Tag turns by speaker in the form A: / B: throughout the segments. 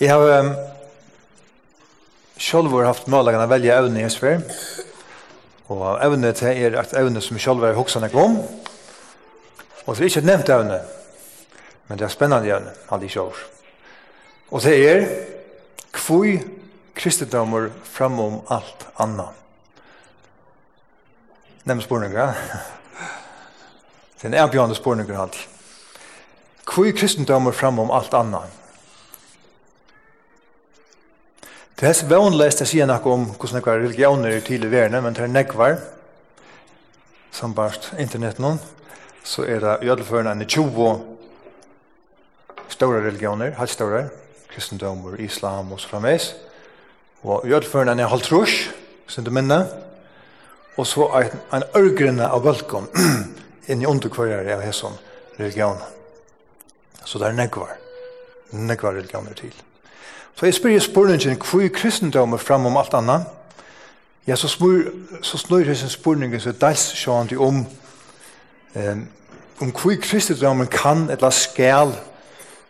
A: Jeg har um, selv haft målagene å velge evne i Esfer. Og evne til er et evne som selv har hokset meg om. Og det er ikke et nevnt evne. Men det er spennende evne, alle ikke år. Og det er kvui kristendommer framom alt anna. Nevnt spørninger. Det er en erbjørende spørninger alltid. Kvui kristendommer framom alt anna. Det er så vanligst å si noe om hvordan det er religioner i tidlig verden, men det er nekvar, som bare internett noen, så er det i alle førene enn 20 store religioner, helt store, kristendom, islam og så fremveis. Og i alle førene enn er halvtrus, som du minner, og så er en ørgrunne av velkom inn i underkvarere av hesson religioner. Så det er nekvar, nekvar religioner til. Så jeg spør i spurningen hvor er kristendommen fram om alt annet? Ja, så, smur, så snur jeg sin spørningen, så dels sjående om um, om hvor kristendommen kan eller skal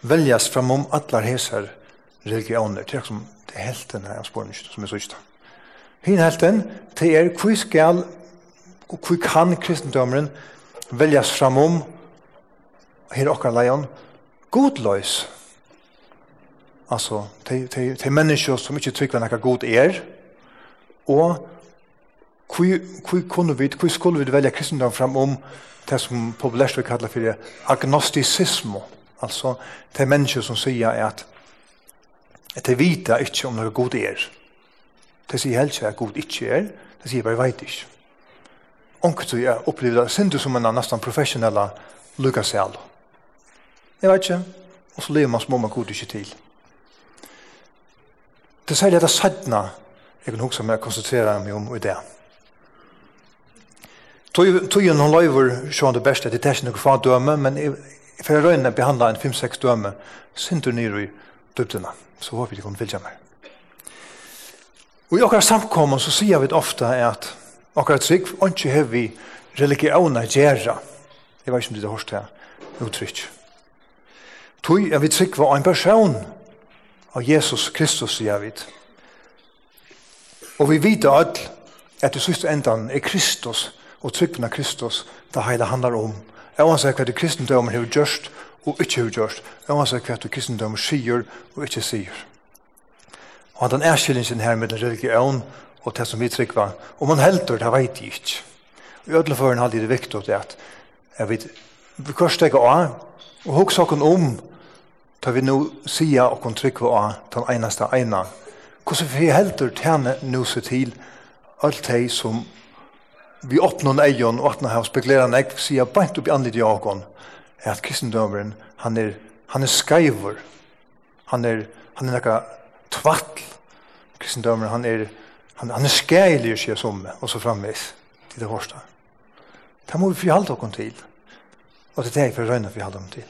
A: veljas fram om alle hesar religioner. Det er som det er helt denne spørningen spurningen som jeg sørste. Hinn helt den, det er hvor skal og hvor kan kristendommen veljas fram om her okkar leion godløys Alltså, till, till, till människor som inte tycker att god är. Och hur, hur kunde vi, hur skulle vi välja kristendom fram om det som populärt vi kallar för agnosticism. Alltså, det är människor som säger att at de vita ikke om noe god er. De sier helt ikke at god ikke er, de sier bare vet ikke. Och jeg jag opplevde det sindu som en nesten professionella lukasel. Jeg vet ikke, og så lever man som om man god ikke til. Det er særlig at det sættene jeg kan huske meg å konsentrere meg om i det. Tøyen hun løyver sånn det beste, det er ikke noe faen døme, men jeg får røyne behandla en 5-6 døme, synder nyr i døptene, så håper vi det kan vilja meg. Og i okkar samkommun så sier vi ofta at okkar trygg, ikke har vi religiona gjerra. Jeg vet ikke om det er hørst her, uttrykk. Tøy er vi trygg var en person, av Jesus Kristus, sier vi. Og vi vet alle at det siste endan er Kristus og tryggven av Kristus det hele handler om. Jeg anser hva det kristendommen har gjort og ikke har gjort. Jeg anser hva det kristendommen sier og ikke sier. Og den erkjellingen her med den religion og det som vi tryggva. Og man helter, det vet jeg ikke. Og i ødeleføren hadde det viktig at jeg vet, vi kan stekke av og hukse oss om tar vi nu sia og kontrykva av den einaste eina. Hvordan vi heldur tjene nu se til alt hei som vi åpner eion og åpner her og spekulerer nek, sier beint opp i anlid i åkon, er at kristendomeren, han er, han er skaiver, han er, han er nekka tvattl, kristendomeren, han er, han, han er skailig, sier som, og så framvis, til det hårsta. Det må vi forhalde åkon til, og det er det jeg for røyna vi halde om til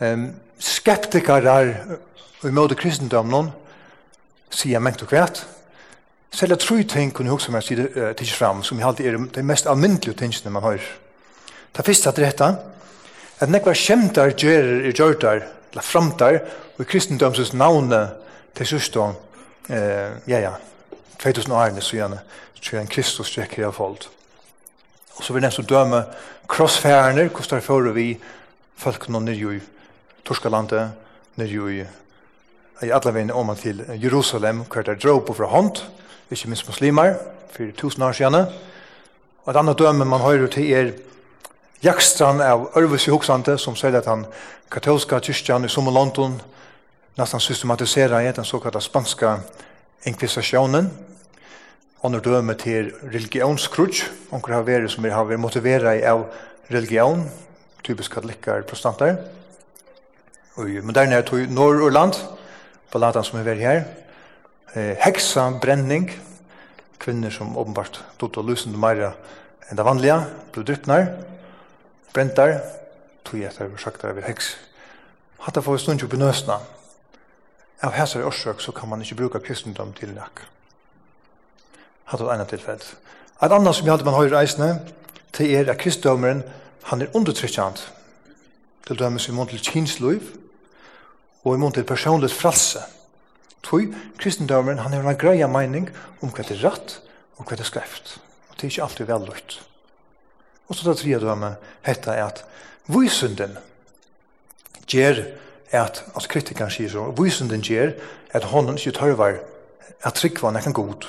A: um, skeptikarar og imot kristendomnen sier mengt og kvært. Selv jeg tror ting kunne huske også meg si det fram, som jeg alltid er de mest alminnelige tingene man har. Ta fyrst at dette, at nekva kjemtar gjerer i gjørtar, eller framtar, og i kristendomsens navne til sørstå, uh, ja, ja, 2000 årene, så gjerne, så gjerne Kristus tjekker jeg folk. Og så vil jeg nesten døme krossfærene, hvordan det fører vi folkene nirgjøy Torskalandet, nere i, i alle om til Jerusalem, hver der drog på fra hånd, ikke minst muslimer, for tusen år siden. Og et annet døme man hører til er jakstran av Ørvus i Hoksante, som sier at han katolska kyrkjan i Sommerlondon nesten systematiserer i den såkallta spanska inkvisasjonen. når døme til religionskrutsk, onker har vært som er har vært motiveret av religion, typisk katolikker, protestanter i moderne tog Norrland, på landet som er vært her. Eh, heksa, brenning, kvinner som åpenbart dotter og lusende mer enn det vanlige, ble drypner, brentar, tog etter og sagt over heks. Hatta får vi stund jo benøsna. Av hæsar årsøk så kan man ikke bruka kristendom til nek. Hatta det ene tilfell. Et annet som jeg hadde man høyre reisende, til er at kristdomeren, han er undertrykkjant. Til dømes i mån til kinsluiv, og imot til personlig fralse. Tøy, kristendommen, han har en greia mening om hva det er rett og hva det er skreft. Og det er ikke alltid vel lukt. Og så det tredje dømme heter er at vysunden gjør at, altså kritikeren sier så, vysunden gjør at hånden ikke tørver at trykva nekken god.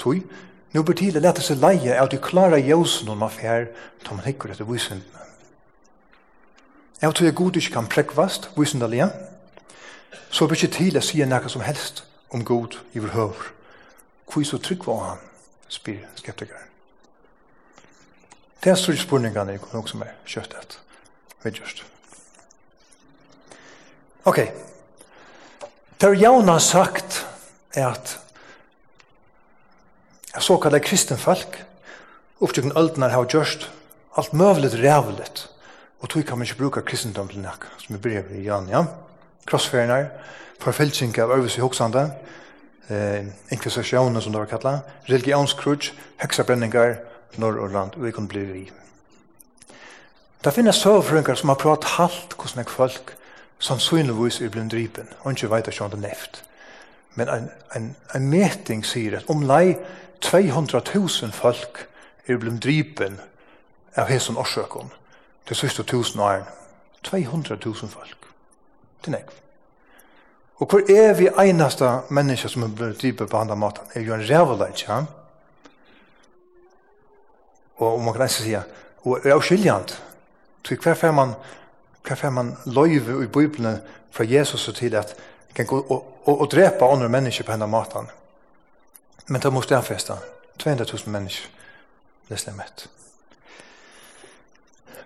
A: Tøy, nu blir tidlig lette seg leie at du klarer jøsen om affær, tar man hikker etter vysunden. Jeg tror jeg god ikke kan prekvast, vysundelig, så er det ikke til å si noe som helst om god i vår høver. Hvor så trygg var han, spyr skeptikeren. Det er større spurningene i noe som er kjøttet. Vet just. Ok. Det er jauna sagt er at såkallet kristenfolk opptrykken øldene har gjort alt møvlet rævlet og tog kan man ikke bruke kristendom til nek, som vi brev i Jan, ja krossferinar, forfylsing av øvelse i hoksande, eh, inkvisasjonen som det var kallet, religionskrutsk, heksabrenningar, Norrland, og vi kunne bli vi. Det finnes søvrøyngar som har pratet halvt hvordan jeg folk som synligvis er blind dripen, og ikke vet ikke om det neft. Men en, en, en meting sier at om lei 200.000 folk er blind dripen av hesson årsøkken til sørste tusen åren. 200.000 folk til nekv. Og hvor er vi einasta menneske som er blitt dypet på andre måten? Er jo en rævleik, ja? Og om man kan nesten sige, og er jo skiljant. Så hver fer man, hver fer man løyve i Bibelen fra Jesus og til at kan gå og, og, og drepa andre mennesker på andre maten. Men det må 200 000 mennesker. Det stemmer.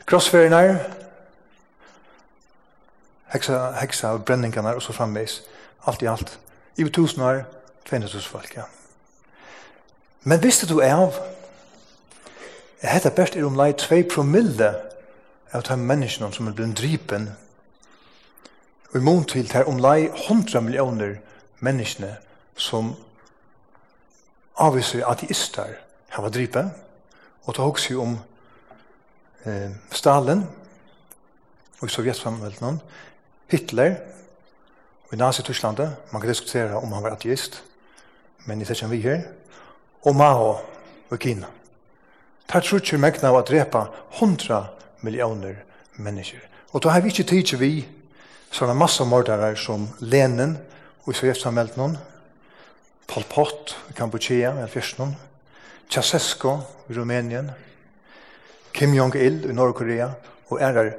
A: Krossferien er heksa, heksa brenningarna og så framvis. Alt i alt. I tusen år, 200 folk, ja. Men visste du av Jeg heter best er om lei 2 promille av de menneskene som er blitt drypen. Og i mån til det er om lei 100 millioner menneskene som avviser ateister har vært dripen Og det hokser om eh, Stalin og i Sovjetsamvelden Hitler i Nazi-Tysklandet. Man kan diskutere om han var ateist, men i session vi her. Og Mao i Kina. Det tror ikke mekna av å drepa 100 millioner mennesker. Og da har vi ikke tid til vi sånne massamordere som Lenin og i Sovjetsamhället noen, Pol Pot i Kampuchea, i Fjersnån, Ceausescu i Rumänien, Kim Jong-il i Nordkorea og er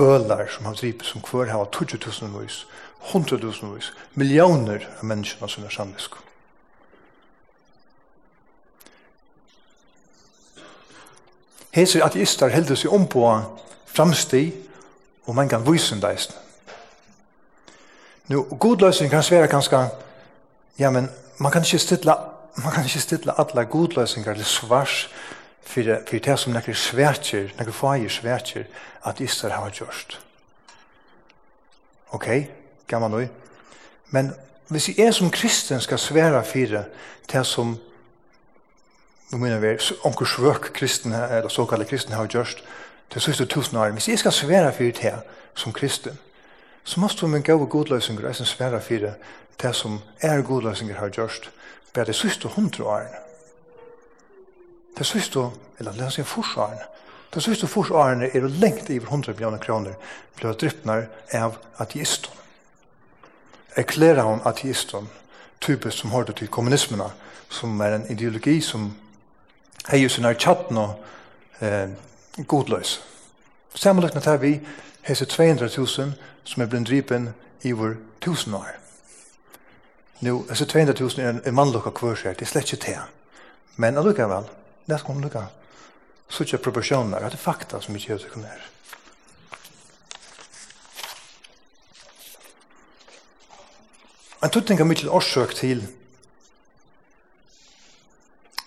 A: bølar som har drivit som kvar har 20.000 vis, 100.000 vis, miljoner av människorna som är samlisk. Hese ateister heldur seg om på framsti og man kan vysen deist. Nu, godløsning kan svære ganske, ja, men man kan ikke stilla, man kan ikke stilla alle godløsningar til svars for, for det som nekker svertjer, nekker fagir svertjer, at Israel har gjørst. Ok, gammal man Men hvis jeg er som kristen skal svære for det som nu menar vi, onker svök kristen, eller såkallet kristen har gjørst, til siste tusen år. Hvis jeg skal svære for det som kristen, så måste vi gå och godløsninger, jeg svära svære for det som er godløsninger har gjørst, bare det siste hundre årene. Det synes du, eller det synes forsvarene, det synes du forsvarene er lengt i 100 millioner kroner ble dryppnar av ateisten. Erklærer hun ateisten, typisk som hørte til kommunismene, som er en ideologi som heier sine tjatten og eh, godløs. Sammenløknet her vi hese 200.000 som er blitt drypen i vår tusen år. Nå, hese 200.000 er en mannlokka kvørsjær, det er slett ikke det. Men allukkavel, Det er man lukka. Så ikke proporsjoner, at det er fakta som ikke gjør det kommer. En tutting av mye årsøk til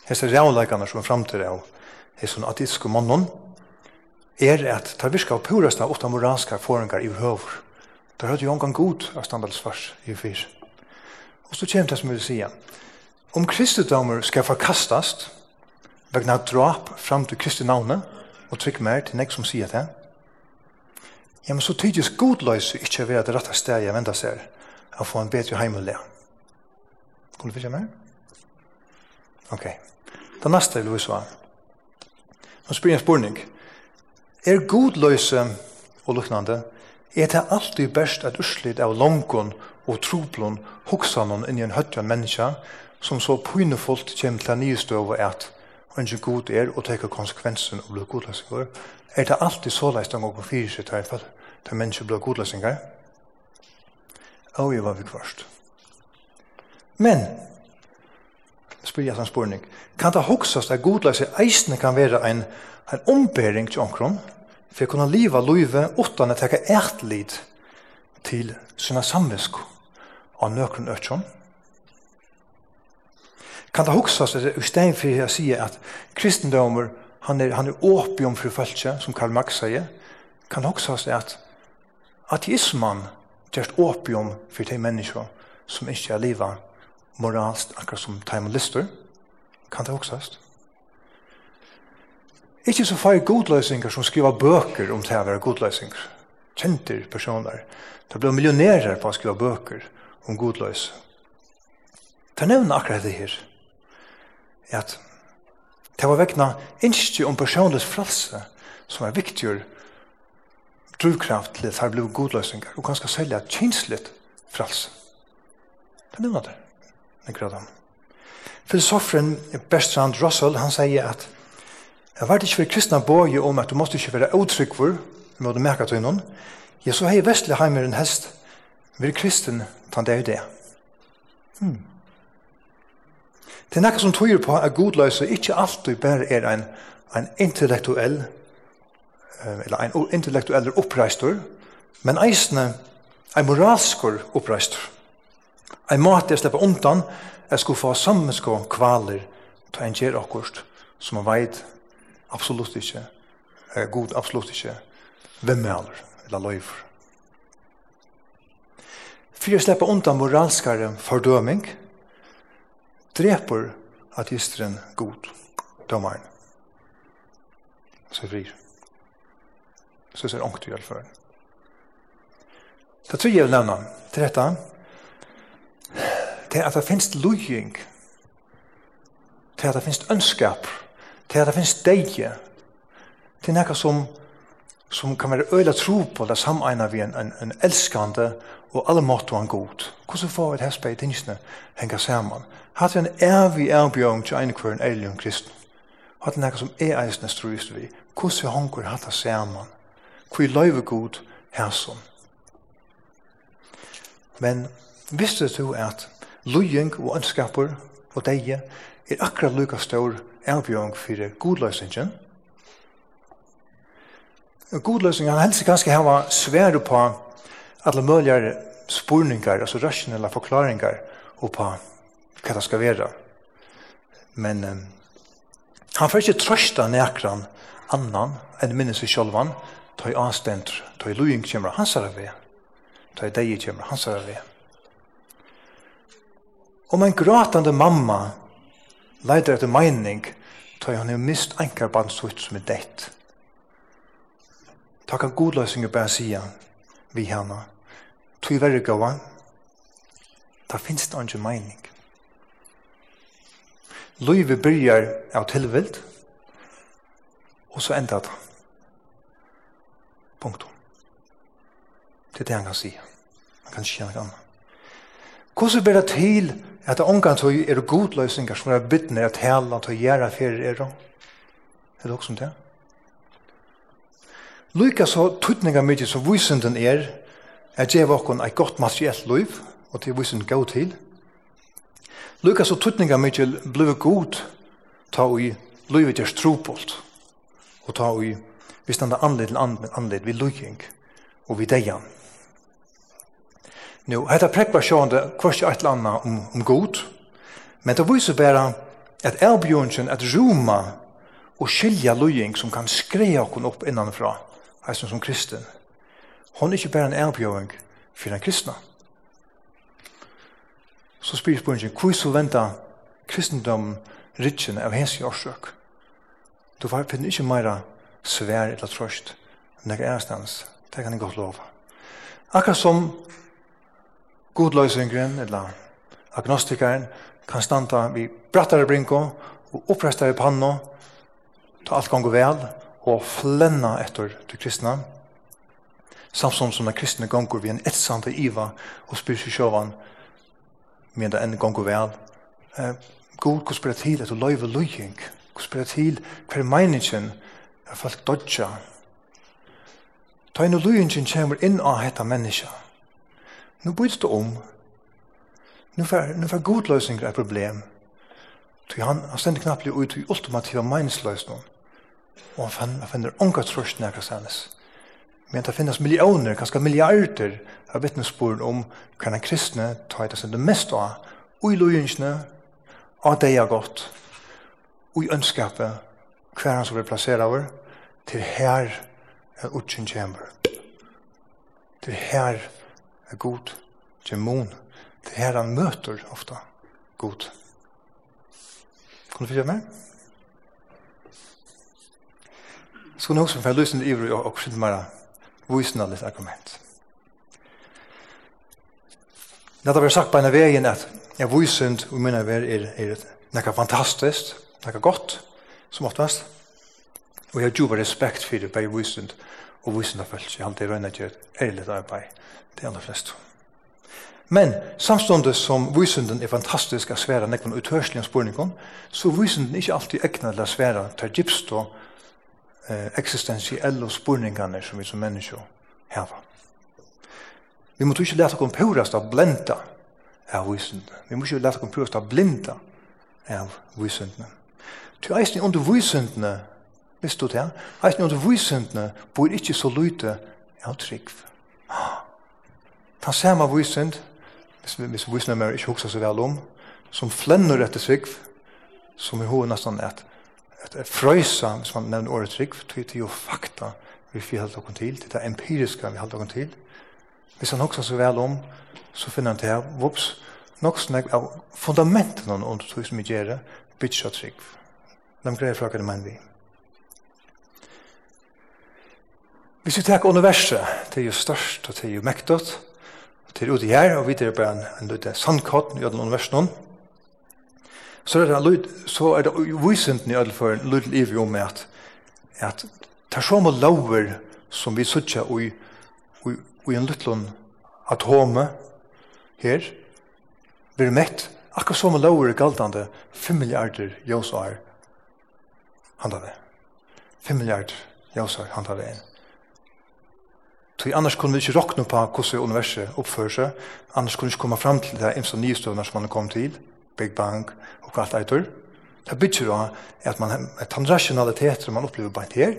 A: hese rævleikane som er fremtid av hese atiske mannen er at det virker av purast av åtta moralska forengar i høver. Det er jo omgang god av standardsvars i fyr. Og så kommer det som vi vil sige. Om kristendommer skal forkastast, vegna drap fram til Kristi navne, og trykk mer til nek som sier det. Ja, men så tydisk godløys å være det rette stedet jeg venter seg, å få en bedre heimulig. Kunne du fyrja mer? Ok. Det neste vil vi svare. Nå spyr jeg en. Er godløse og luknande, er det alltid best at urslid av longon og troplon hoksanon inni en høttjan menneska som så pynefullt kjem til a nystøv og at ingen god er og teker konsekvensen og blir godløsingar, er det alltid så leis de på fyrir seg til fall, til mennesker blir godløsingar, og jeg var vi kvarst. Men, spyr jeg hans spørning, kan det hoksast at godløsing eisne kan være en, en ombering til omkron, for å kunne liva løyve utan å teka ertlid til sina samvisko av nøkron økron, kan det huksas att i stedet for å si at kristendommer, han er, han er opium for folket, som Karl Marx sier, kan huksas det at ateisman gjørst opium for de mennesker som ikke er livet moralst, akkurat som time lister, kan det huksas. Ikke så far godløsninger som skriver bøker om det å være godløsninger, kjente personer. Det blir millionærer på å skrive bøker om godløs. Det nevner akkurat det her at det var vekna innskje om personlig fralse som er viktig drivkraft til at det blir godløsninger og kanskje selja kjenslet fralse. Det er nevna det, den grad han. Filosoferen Bertrand Russell, han sier at jeg var ikke for kristna boje om at du måtte ikke være utrykver med å merke til noen. Ja, så har jeg vestlig heimer en hest, vi er kristen, tann det er det. Hmm. Det er nekka som tøyer på at godløse ikke alltid bare er en, en intellektuell eller en intellektuell oppreistor, men eisne en moralskor oppreistor. En måte jeg slipper undan er skulle få sammenskå kvaler til en gjer akkurst som man veit absolutt ikke er god absolutt ikke vimmealer eller løyver. For jeg slipper undan moralskare fordøming, dreper ateisteren god, dommeren. Så frir. Så ser ångt i alle fall. Det tror jeg vil nevne, til dette, til at det finnes lujing, til at det finnes ønskap, til at det finnes deie, til noe som som kan være øyla tro på det sameina vi en, en, en elskande og alle måtte han god. Hvordan får vi et hespe i tingsene henga saman? Hatt en evig erbjørn til ene kvar en eilig og kristen. Hatt en eka som er eisne struist vi. Hvordan vi hongur hatt det saman? Hvor løyve god hæsson? Men visste du at lujeng og ønskapur og deie er akkurat lukka stor erbjørn for godløysingen godløsning, han helst ganske hava svære på alle mulige spurningar, altså rasjonelle forklaringar, og på hva det skal være. Men um, han får ikke trøsta nekran annan enn minnes i sjolvan, ta i anstendt, ta i lujing kjemra hans er ved, ta i deg kjemra hans er ved. Om en gratande mamma leider etter mening, ta i han er mist enkar bandsvitt som er deitt, Ta kan godløsninger bare sige vi henne. Tog verre gåa. Da finnes det ikke mening. Løyve byrjar av tilvilt, og så enda det. Punktum. Det er det han kan si. Han kan ikke gjøre noe annet. Hvordan blir det til at det omgang til er godløsninger som er byttende at hele til å gjøre ferie er? det? Er det også om det? Lyka så tutninga mykje som vysenden er er djeva okkon eit godt materielt liv, og til vysunden gå til. Lyka så tutninga mykje blivet god ta ui livet gjørs tropolt, og ta ui vi standa anled til anled vi lyking og vi deian. Nå, hetta prekva sjående kvart i eit landa om, om god, men det viser bare at erbjørnsen at roma og skilja lying som kan skreja okkon opp innanfra, eisen som kristen, hon er ikke bare en erbjøring for den kristne. Så spyr spørsmålet, hvor så venta kristendom rikken av hensi årsøk? Du var finner ikke meira svær eller trøst enn det er stans. Det kan jeg godt lova. Akkurat som godløsingren eller agnostikeren kan standa vi brattare brinko og opprestare panno, ta alt gong og vel, og flenna etter til kristna, samsom som den kristne gongur vi en etsante iva og spyr seg sjåvan, men det enn gongur vel. Eh, God, hvordan spyr til etter løyve løying? Hvordan spyr til hver meiningen er folk dodja? Ta inn og løyingen kommer inn av hetta menneska. Nå byts det om. Nå får, nå får god løsning er problem. Ty han har stendt knappt ut i ultimativa meningsløsning. Og han finner unga trøst nærka sannes. Men det finnes millioner, kanskje milliarder av vittnesbord om hva den kristne tar det seg det mest av, og i lojinsene, av det er godt, og i ønskapet, hver han som vil plassere over, til her er utsyn kjember. Til her er god kjemmon. Til her han møter ofta god. Kan du fyra mer? skulle nog som för lyssna og och också mera visna litt argument. Det har vært sagt på en av veien at jeg visund og minne vär er, er noe fantastisk, noe godt, som oftast. Og jeg har jo respekt for det på visund och visna følelse. Jeg har alltid rönnat et ærlig arbeid det allra flest. Men samståndet som vysunden er fantastisk å svære nekvann utørslige spurningon, så vysunden er ikke alltid egnet til å svære til gypst eh, eksistensielle spurningene som vi som mennesker har. Vi må ikke lete oss purast av blenda av visende. Vi må ikke lete oss purast av blinda av visende. Til eisen under vysundene, visst du det, eisen under vysundene, bor ikke så lite av trygg. Ta samme vysund, hvis, hvis visende mer ikke hokser så vel om, som flenner etter trygg, som i hovedet nesten etter et, et frøysa, hvis man nevner året trygg, til jo fakta vi fyrhaldt okkur til, til det empiriske vi holder dere til. Hvis han hoksa så vel om, så finner han til her, vops, nok snakk av fundamenten av noen tog som vi gjør det, bytja trygg. De greier fra hva det mener vi. Hvis vi tar universet, det er jo størst, og det er jo mektot, og det er ute her, og vi er bare en, en liten sandkott i universet noen, så er det, lyd, så er det visenten i ødelføren lyd liv om at, at det er så mye lover som vi sutja i, i, i en liten atome her, vi er mett, akkurat så mye lover galdande 5 milliarder jøsar det 5 milliarder jøsar handane det Så annars kunne vi ikke råkne på hvordan universet oppfører seg, annars kunne vi ikke komme fram til det eneste nye støvner som man kom til, Big Bang og alt eitur. Det bytjer av at man, at han rasjonalitet som man opplever bare her,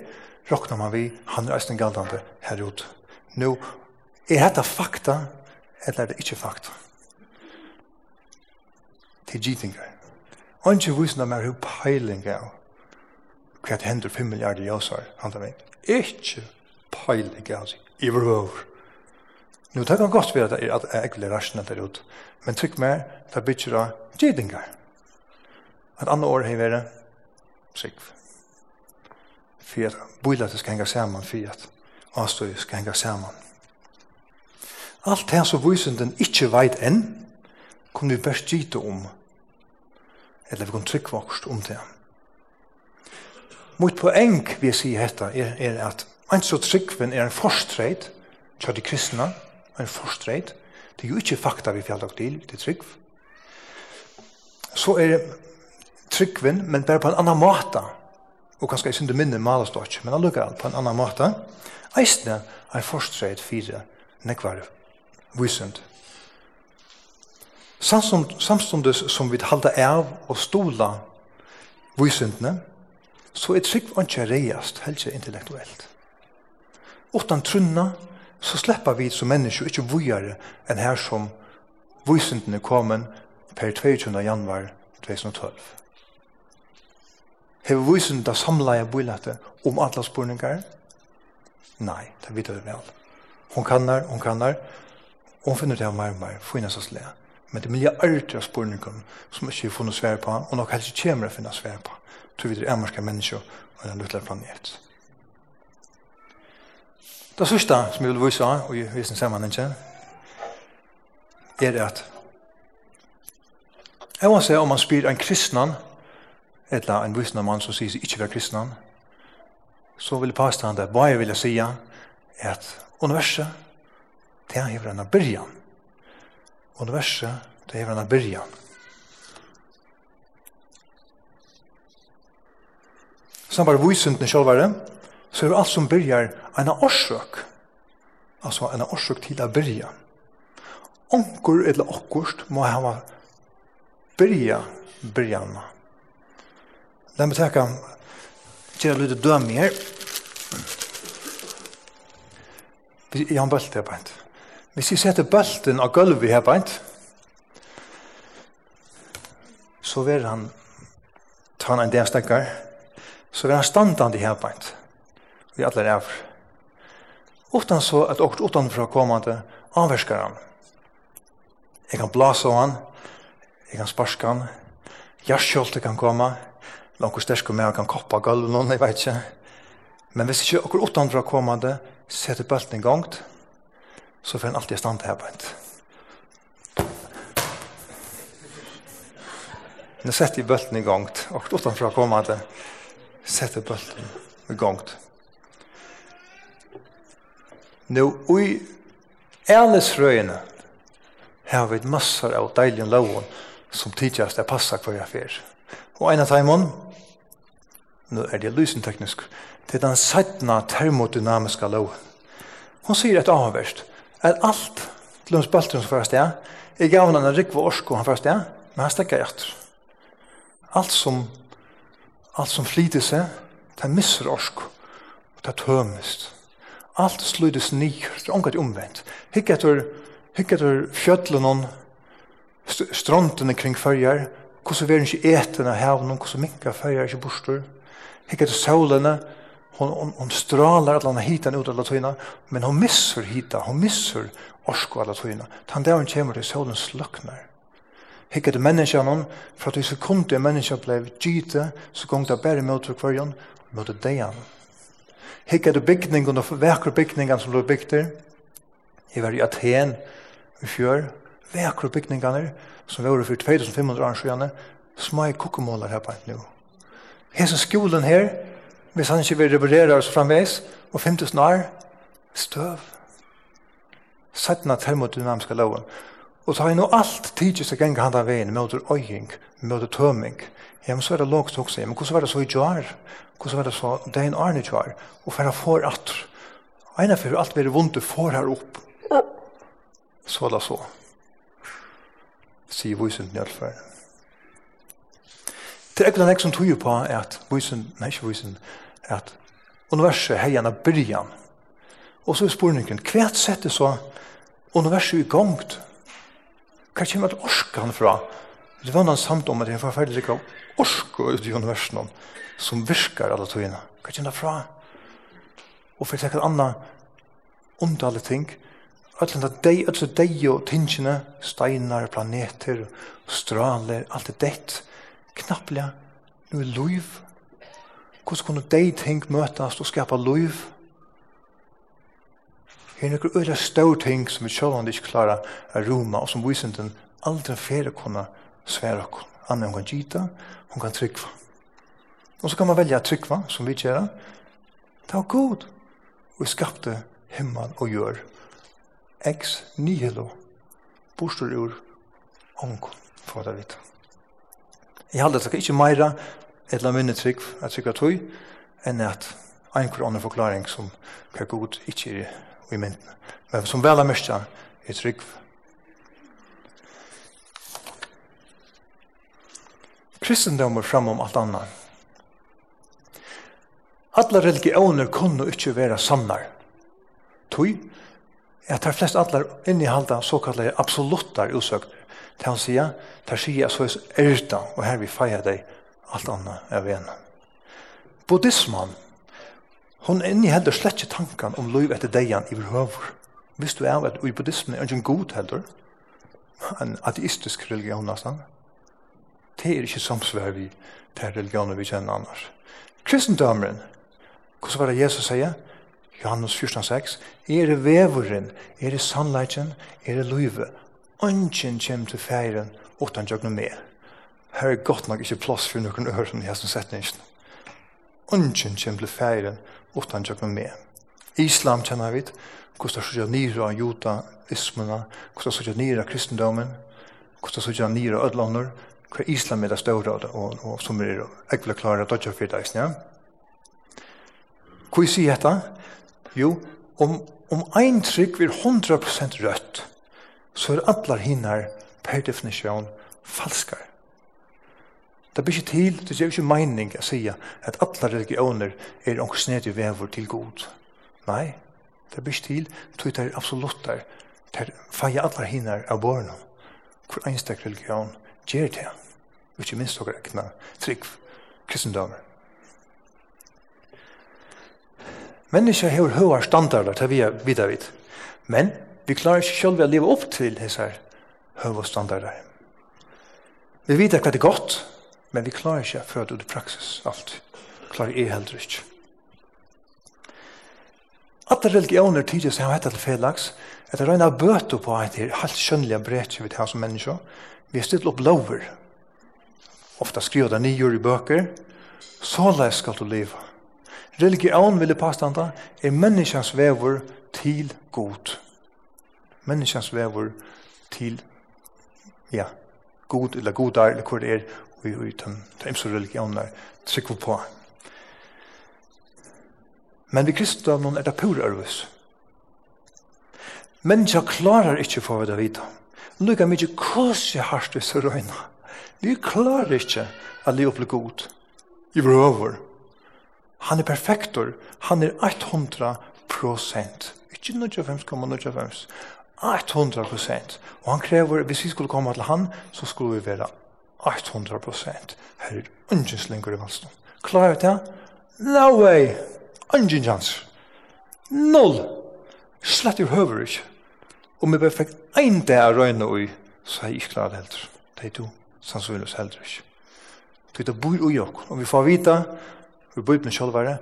A: råkner man vi, han er eisen galdande herut. Nå, er dette fakta, eller er det ikke fakta? Til gittingar. Anki visna mer hu peiling av hva hender 5 milliarder jøsar, tar meg. Ikke peiling av seg, i vrøver. Nå, det kan godt være at det er egentlig rasjonelt der ute, men trykk meg, det bytter av gjedingar. Et annet år har vært sikv. For at bøyla det skal henge sammen, for at avstøy skal henge sammen. Alt det som vysenden ikke vet enn, kom vi best gite om, eller vi kom tryggvokst om det. Mot poeng vi sier hetta er, er at Ein så tryggven er en forstreit til de kristne, en forstreit. Det er jo ikke fakta vi fjallar til, det er trygg. Så er det tryggven, men bare på en annan måte. Og kanskje jeg synes det minner malast dodge, men allukka på en annan måte. Eisne er forstreit fire nekvar vysund. Samstundes som vi halda av og stola visundene, så er trygg ikke reiast, helst intellektuelt. Utan trunna, så slipper vi som mennesker ikke vujere enn her som vysenden er per 22. januar 2012. Hever vysenden da samleie bøylete om alle spørninger? Nei, det vet vi vel. Hun kannar, hun kannar, Hon hun finner det av mer og mer, finner seg slæ. Men det er milliarder av spørninger som ikke har funnet svær på, og nok helst kommer å finne svær på. Tror vi det er mennesker og en luttelig planet. Det sørste som jeg vil vise av, og jeg viser sammen ikke, er at jeg må se om man spyr en kristnan, eller en visna mann som sier ikke være kristnan, så vil jeg påstå han det, hva jeg vil si, er at universet, det er hever enn av byrjan. Universet, det er hever enn av byrjan. Sambar visundene sjálvare, så er det alt som byrjar en årsøk. Altså en årsøk til å byrja. Onkur eller okkurst må hava byrja byrjana. La meg teka kjera lite døm her. Jeg har en bølt her beint. Hvis jeg setter bølten av gulvet her beint, så vil han ta en del stekker, så vil han standande her beint vi alle er av. Utan så at åkt utanfra kommande anverskar han. Jeg kan blasa av han, jeg kan sparska han, jarskjolter kan komme, langt sterske med kan koppa gulv noen, jeg vet ikke. Men hvis ikke åkt utanfra kommande setter bølten i gang, så får han alltid stand her på et. Nå setter jeg bølten i gangt, åkt utanfra kommande setter bølten i gangt. Nå, ui ænesrøyene har vi massor av deilige loven som tidligast er passa for jeg fyr. Og en av timen, nå er det lysenteknisk, det er den sættna termodynamiska loven. Hon sier et avverst, at alt til hans baltrum som først er, er gavna en rikva orsko han først er, men han stekker etter. Alt som, alt som flyter seg, det er misser orsko, det er tømest. Alt sluttes nyr, det er omgat omvendt. Hikk etter, hikk etter fjøtlen strontene kring fyrjar, hvordan vi er ikke eten av havnen, hvordan minka fyrjar ikke borster. Hikk etter solene, hon, hon, hon stralar alla hitan ut alla tøyna, men hon missur hita, hon missur orsko alla tøyna. Tan der hon kommer til solen sløknar. Hikk etter menneskjan hon, for at vi sekundet menneskjan blei gite, så gong det bare møter kvarjon, møter deian hikka til bygningene og vekre bygningene som lå bygd der. Jeg var i Aten i fjør, vekre bygningene som var for 2500 år siden, små kokkemåler her på en nå. Hese skolen her, hvis han ikke vil reparere oss framveis, og 5000 år, støv. Sættene termodynamiske loven. Og så har jeg nå alt tidligst å gjenge handa veien, møter øying, å tøming, Ja, men så er det lågt også. Ja, men hvordan var det så i jar? Hvordan var det så det er en Arne jar? Og for han får at. Einar for alt blir vondt du får her opp. Så da så. Sier vysen i alle fall. Det er ikke noe som tog på at vysen, nei ikke vysen, at universet har gjerne byrjan. Og så er spørningen, hva setter så universet i gongt? Hva kommer at orskan fra? Det var noen samt om at det er forferdelig gongt orsko ut i universen som virkar alla togina. Hva kjenner det fra? Og for sikkert anna underlig ting, Ötlen det deg, ötlen deg og tingene, steinar, planeter, straler, alt det dett, knapplega, nu er loiv. Hvordan kunne deg ting møtast og skapa loiv? Her er noen øyla ting som vi sjålande ikke klarar a roma, og som vysinden aldri fyrir kunna sværa kunne annan hon kan gita, hon kan tryggva. Og så kan man velja tryggva, som vi gjerra. Det var god. Og vi skapte himmel og gjør. Ex nihilo. bostur ur onkon, for det vita. Jeg halde takk ikke meira et la minne trygg, at tryggva tøy, enn at ein kvar annan forklaring som hver god ikkje er i mynden. Men som vel er mest er trygg kristendommer fram om alt annet. Alla religioner kunne ikke være sannar. Tøy, at de flest allar innehalda såkalla absoluttar utsøk. Det han sier, det sier så er erta, og her vi feir deg alt annet av en. Buddhisman, hon innehalder slett ikke tankan om liv etter deian i høver. Visst du er at i buddhismen er ikke en god heller, en ateistisk religion nesten det er ikke samsvær vi til religionen vi kjenner annars. Kristendomren, hvordan var det Jesus sier? Johannes 14,6 Er det veveren, er det sannleitjen, er det løyve? Ønsken kommer til feiren utan jøgnet med. Her er godt nok ikke plass for noen øren i hesten setningen. Ønsken kommer til feiren utan jøgnet med. Islam kjenner vi, hvordan er av nira judaismene, hvordan er sånn av kristendommen, hvordan er sånn av ødlander, hva islam er det større, og, og som er ekvile klare dodja fyrdags, ja. Hva sier dette? Jo, om, om ein trygg vil 100% rødt, så er allar hinnar per definisjon falskar. Det blir ikke til, det er ikke mening å si at alle religioner er noen snedig vever til god. Nei, det blir ikke til, det er absolutt der. Det er feie alle hinner av barna. Hvor einstak religion gjør det og ikke minst dere ekna trygg kristendommer. Mennesker har høyere standarder til vi er videre vidt. Men vi klarer ikke selv å leve opp til disse høyere standarder. Vi vet hva det er godt, men vi klarer ikke å føre det ut i praksis alt. Klarer jeg heller ikke. Alle religioner tidligere som har hett til fedlags, at det regner bøter på at det er helt skjønnelige brett vi har som mennesker. Vi har stilt opp lover ofta skriva det nio i bøker, så skal du leva. Religion, vil jeg påstanda, er menneskens vever til god. Menneskens vever til, ja, god, eller godar, eller hvor det er, og i den imse religionen er trykker på. Men vi kristendommen er det pur ervis. Mennesker klarar ikke for å vite. Lykka mykje kåse hardt i Vi klarer ikke at leve opp god i vår Han er perfektor. Han er 100 prosent. Ikke 95,95. 100 prosent. Og han krever, hvis vi skulle komme til han, så skulle vi være 800 prosent. Her er ungen slinger i valsen. Klarer vi det? No way! Ungen chans. Null! Slett i høver ikke. Om vi bare fikk en dag røyne i, så er jeg ikke klar heller. Det er du sannsynligvis heller ikke. Det er bor i oss, og vi får vite, vi bor i kjølvare,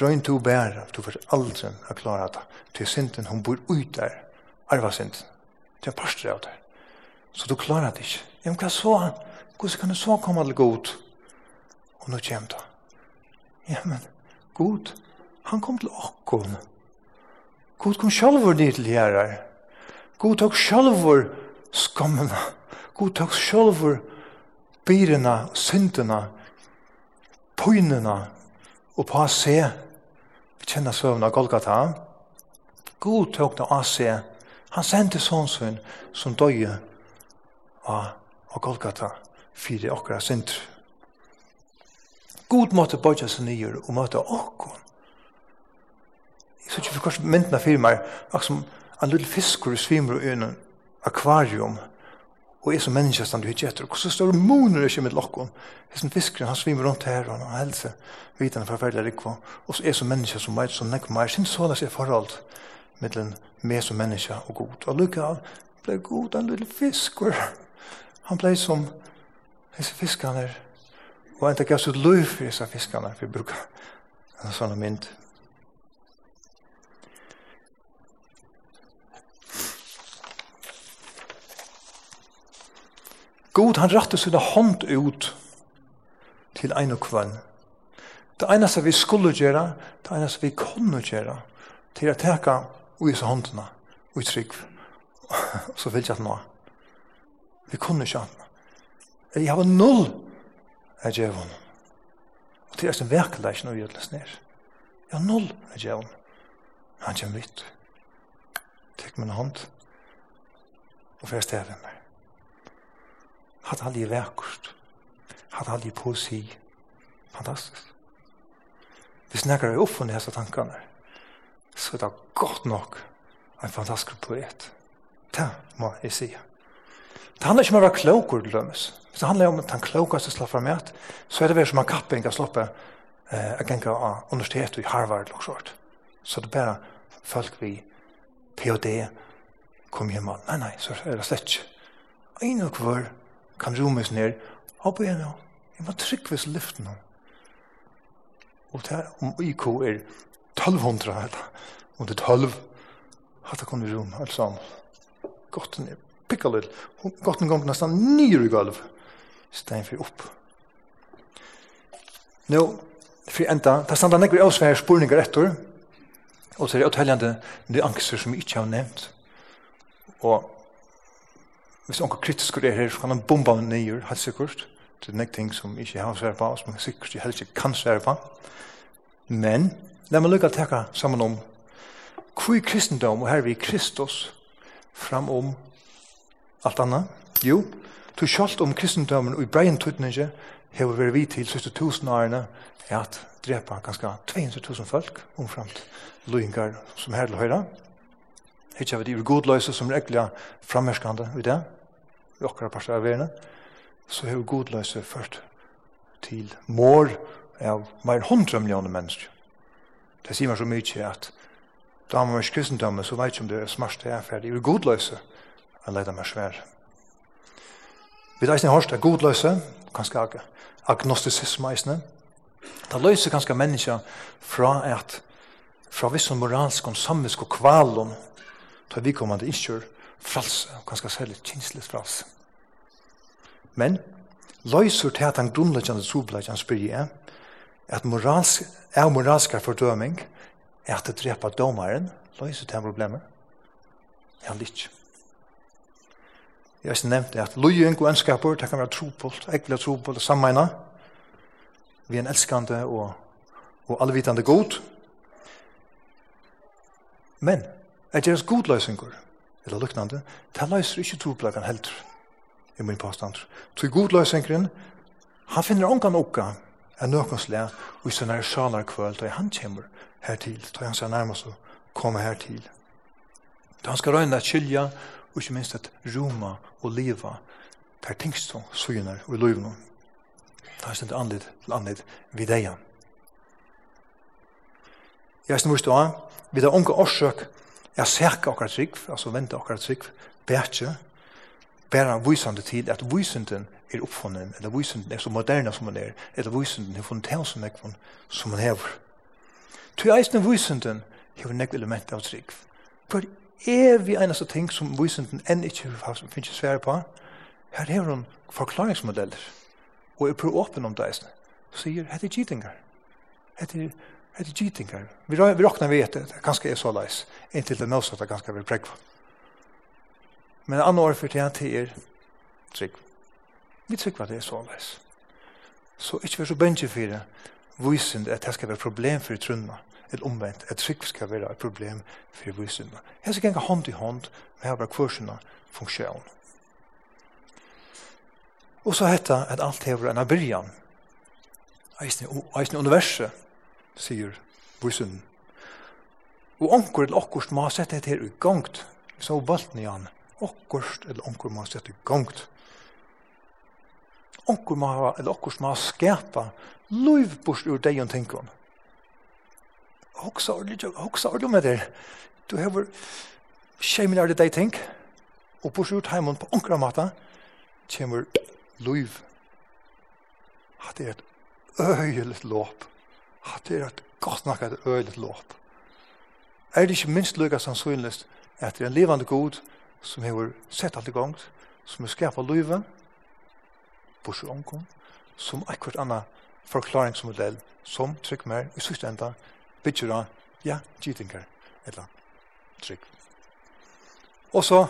A: røyn til å bære, du får aldri å klare det. Til synden, hun bor ut der, arva synden. Det er parstre av det. Så du klarar det ikke. Ja, men hva så? Hvordan kan du så komme til god? Og nå kommer det. Ja, men god, han kom til åkken. God kom selv ned til her. God tok selv skammen. God tok selv byrina, syndena, pynena, og på se, vi kjenner søvn av Golgata, god tøk det av se, han sendte sånn som døye av, av Golgata, fire okra synder. God måtte bøyja seg nyer og møte okkon. Jeg synes ikke for hvordan myndene fyrir meg, akkur som en lille fiskur svimer i en akvarium, Og er som menneske stand du hitje etter. Og så står det moner ikke med lokken. Jeg som fiskeren, han svimer rundt her, og han helse, vitende forferdelig rikva. Og så er som menneske som veit, som nekk meg, sin sånn er forhold mellom meg som menneske og god. Og lukka av, ble god en lille fisker. Han ble som disse fiskene. Og han gav sitt løy for disse fiskene, for å bruke en sånn mynd. God han rakte sin hånd ut til ein og kvann. Det eneste vi skulle gjøre, det eneste vi kunne gjøre, til å teka ui så håndene, ui trygg, så vil jeg nå. Vi kunne ikke anna. Jeg har null av djevon. Og til eisen verkelig ikke noe gjødles ned. Jeg har null av djevon. Han kommer vidt. Tek min hånd og fyrir stevet meg hatt aldri vekkert, hatt aldri poesi. Fantastisk. Hvis nekker er oppe nese tankene, så er det godt nok en fantastisk poet. Det må jeg si. Det handler ikke om å være kloker, det lømmes. Hvis det handler om at han klokaste slapper med, at, så er det vel som en kapping av sloppet eh, jeg ganger av universitetet i Harvard og sånt. Så det er bare folk vi P.O.D. kom hjemme. Nei, nei, så er det slett ikke. En og hver kan rommes ned, opp igjen nå. Jeg må trykke hvis lyften nå. Og det er om IK er 1200, eller, Om det er 12, at det kunne rom, alt sammen. Godt ned, pikka litt, Godt en gang nesten nyr i gulv, stein for opp. Nå, for enda, det standa nekker avsvær spurninger etter, og så er det uthelljande de angster som vi ikke har nevnt. Og hvis onker kritisk er her, så kan han bomba meg nyer, helt sikkert. Det er nek ting som ikke har svært på, som jeg sikkert helst ikke kan svært på. Men, la meg lukka teka sammen om hvor er kristendom, og her vi Kristus, fram om alt anna. Jo, du kjalt om kristendomen og i breien tøytninge, hever vi vi til siste tusen årene, er at drepa ganske 200.000 folk, omframt loingar som her til høyre. Ikke av de godløse som er ekkelig frammerskande i det, i okkara parter av verden, så har godløse ført til mår av mer enn hundra millioner mennesker. Det sier meg så mye at da man er kristendommen, så vet jeg om det er smart det er ferdig. I godløse er leida meg svær. Vi vet ikke hørst er godløse, kanskje ag agnostisisme eisne. Det løser kanskje mennesker fra at fra vissen moralsk og samvisk og kvalum ta vi kommande innkjør fralse, og ganske særlig kinslig fralse. Men, løyser til at han grunnleggjande sobleggjande spyr jeg, at moralsk, er moralsk fordøming, er at det drepa domaren, løyser til han problemet, er han litt. Jeg har nevnt at løying og ønskaper, det kan være trupult, ekvile trupult, sammeina, vi er en elskande og, og allvitande god, men, at deres godløysingur, eller luknande, det løser ikke troplagan heldur, i min påstand. Så godløysingren, han finner ongan okka, er nøkonslega, og i sånne salar kvöld, og han kommer hertil, og han ser nærmest å komme hertil. Da han skal røyne at kylja, og ikke minst at roma og liva, per tingst som og løyvnum. Da han stendt anledd til anledd vid eian. Jeg er stendt da, vi har orsøk jeg særka okkar trygg, altså venter akkurat trygg, bætje, bæra visande til at visanden er oppfunnen, eller visanden er så moderne som man er, eller visanden er funnet til som ekvun som man hever. Tu eisne visanden hever nekve element av trygg. For er vi eneste ting som visanden enn ikke finnes svære på, her hever hun forklaringsmodeller, og er prøv åpen om det eisne, sier, hette er gitingar, hette er er det gytingar. Vi, vi råknar vi etter, det ganske er så leis, inntil det nås at det ganske vil prekva. Men en annan år for tida til er trygg. Vi trygg var det er så leis. Så ikkje vi så bensje for det, vysind at det skal være problem for trunna, eller omvendt, at trygg skal være et problem for vysind. Jeg skal gjenga hånd i hånd, med her var kursina funksjon. Og så hetta at alt hever enn av byrjan, eisne universet, sier vysen. Og onkur eller okkurst må sette dette her i gongt. Så valgte ni han. Okkurst eller onkur må ha sette i gongt. Onkur må ha, eller okkurst må ha skapa loiv bort ur deg og tenkon. Hoksa ordentlig, hoksa ordentlig med det. Du hever skjeimen er det deg tenk. Og bort ur teimon på onkra mata kommer luiv. Hatt er et øyelig låp at det er et godt nok et øyelig låp. Er det ikke minst lykka sannsynligst at det er en levande god som har sett alt i gang, som har skapet livet, bortsett omkom, som akkurat anna forklaringsmodell som trygg mer i siste enda bygger av ja, gittinger eller trygg. Og så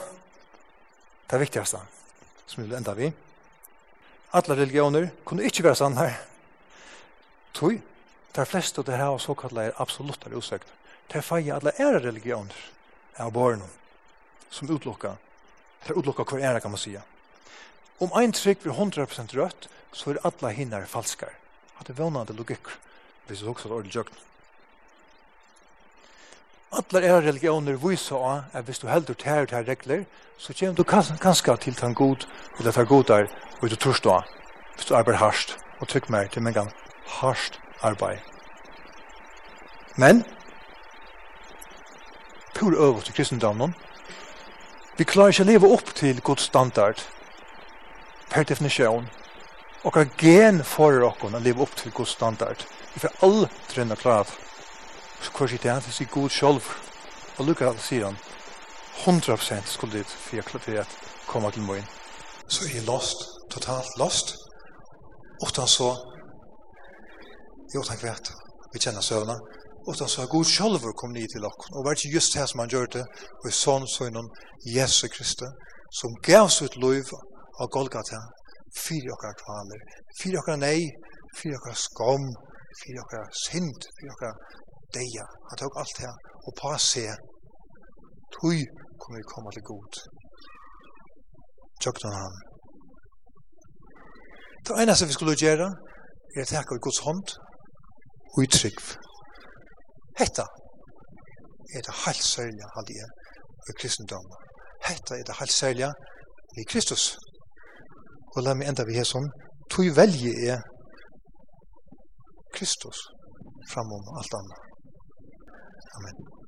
A: det viktigste som vi vil enda vi. Alle religioner kunne ikke være sann her. Tøy de fleste det her har er absolutt eller usøkner. De feie alle ære religioner av barnen som utlokka. De utlokka hver ære, kan man sige. Om ein trygg blir 100% rødt, så er alle hinner falskar. At det er vannande logikk, hvis det også er ordentlig jøkken. Alla era religioner viser av at hvis du heldur tær til regler, så kommer du kanskje til tan god, eller tar god der, og du tror stå. Hvis du arbeider hardt, og trykk mer til mengan hardt arbeid. Men, pur øvut til kristendommen, vi klarer ikke å leve opp til god standard, per definisjon, og hva gen for dere å leve opp til god standard. Vi får aldri enn å klare. Så hva sier det? Det sier god selv. Og lukka alt sier han, 100% skulle dit for jeg klarer at komme til morgen. Så er jeg lost, totalt lost. Utan så utan vet. Vi kjenner sövna. Utan så har Gud själv kom ned til oss. Og var det just det som han gjorde Og i sånn så inom Jesus Kristus som gavs ut liv av Golgata fyra okkar kvaler, fyra okkar nei, fyra okkar skam, fyra okkar synd, fyra okkar deia. Han tok alt det og på se, tui kommer vi komme til god. Tjøkna han. Det eneste vi skulle gjøre er å takke av Guds hånd og i trygg. Hetta er det helt særlige jeg, i kristendommen. Hetta er det helt særlige i Kristus. Og la meg enda vi her sånn, tog velje er Kristus framom alt annet. Amen.